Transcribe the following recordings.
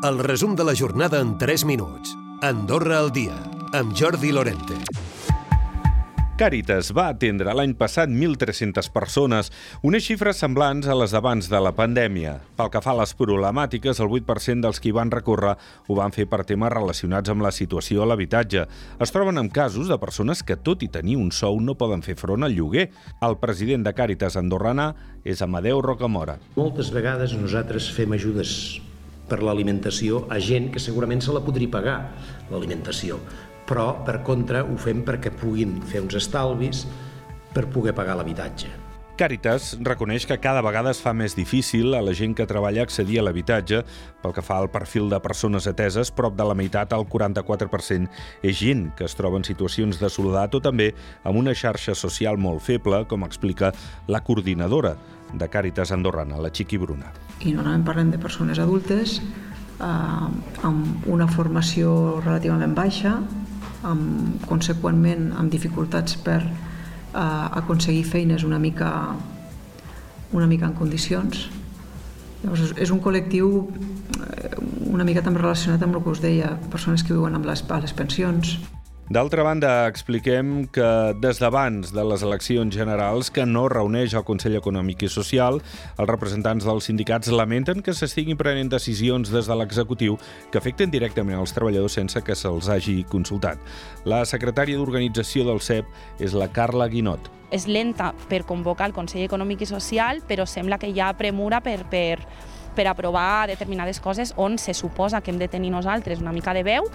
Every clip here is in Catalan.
El resum de la jornada en 3 minuts. Andorra al dia, amb Jordi Lorente. Càritas va atendre l'any passat 1.300 persones, unes xifres semblants a les d'abans de la pandèmia. Pel que fa a les problemàtiques, el 8% dels qui van recórrer ho van fer per temes relacionats amb la situació a l'habitatge. Es troben amb casos de persones que, tot i tenir un sou, no poden fer front al lloguer. El president de Càritas andorrana és Amadeu Rocamora. Moltes vegades nosaltres fem ajudes per l'alimentació a gent que segurament se la podria pagar, l'alimentació. Però, per contra, ho fem perquè puguin fer uns estalvis per poder pagar l'habitatge. Càritas reconeix que cada vegada es fa més difícil a la gent que treballa accedir a l'habitatge. Pel que fa al perfil de persones ateses, prop de la meitat, el 44%, és gent que es troba en situacions de soledat o també amb una xarxa social molt feble, com explica la coordinadora de Càritas Andorrana, la Chiqui Bruna. I normalment parlem de persones adultes eh, amb una formació relativament baixa, amb, conseqüentment amb dificultats per eh, aconseguir feines una mica, una mica en condicions. Llavors, és un col·lectiu eh, una mica també relacionat amb el que us deia, persones que viuen amb les, a les pensions, D'altra banda, expliquem que des d'abans de les eleccions generals que no reuneix el Consell Econòmic i Social, els representants dels sindicats lamenten que s'estiguin prenent decisions des de l'executiu que afecten directament els treballadors sense que se'ls hagi consultat. La secretària d'organització del CEP és la Carla Guinot. És lenta per convocar el Consell Econòmic i Social, però sembla que hi ha premura per, per, per aprovar determinades coses on se suposa que hem de tenir nosaltres una mica de veu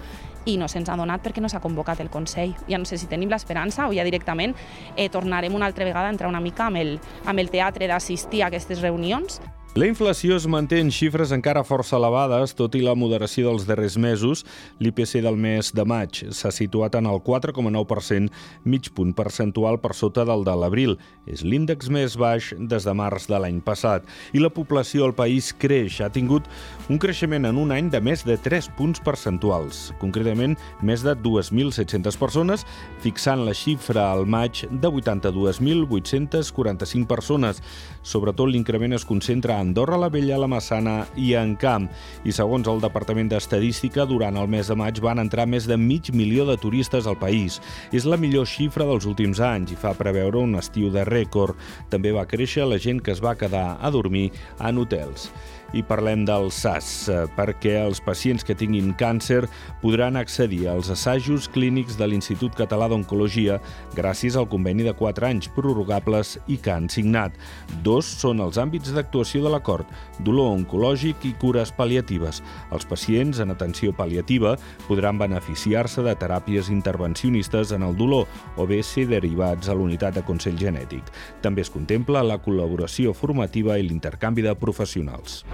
i no se'ns ha donat perquè no s'ha convocat el Consell. Ja no sé si tenim l'esperança o ja directament eh, tornarem una altra vegada a entrar una mica amb el, amb el teatre d'assistir a aquestes reunions. La inflació es manté en xifres encara força elevades, tot i la moderació dels darrers mesos. L'IPC del mes de maig s'ha situat en el 4,9%, mig punt percentual per sota del de l'abril. És l'índex més baix des de març de l'any passat. I la població al país creix. Ha tingut un creixement en un any de més de 3 punts percentuals, concretament més de 2.700 persones, fixant la xifra al maig de 82.845 persones. Sobretot l'increment es concentra a Andorra la Vella, la Massana i en Camp. I segons el Departament d'Estadística, durant el mes de maig van entrar més de mig milió de turistes al país. És la millor xifra dels últims anys i fa preveure un estiu de rècord. També va créixer la gent que es va quedar a dormir en hotels i parlem del SAS, eh, perquè els pacients que tinguin càncer podran accedir als assajos clínics de l'Institut Català d'Oncologia gràcies al conveni de 4 anys prorrogables i que han signat. Dos són els àmbits d'actuació de l'acord, dolor oncològic i cures pal·liatives. Els pacients en atenció pal·liativa podran beneficiar-se de teràpies intervencionistes en el dolor o bé ser derivats a l'unitat de Consell Genètic. També es contempla la col·laboració formativa i l'intercanvi de professionals.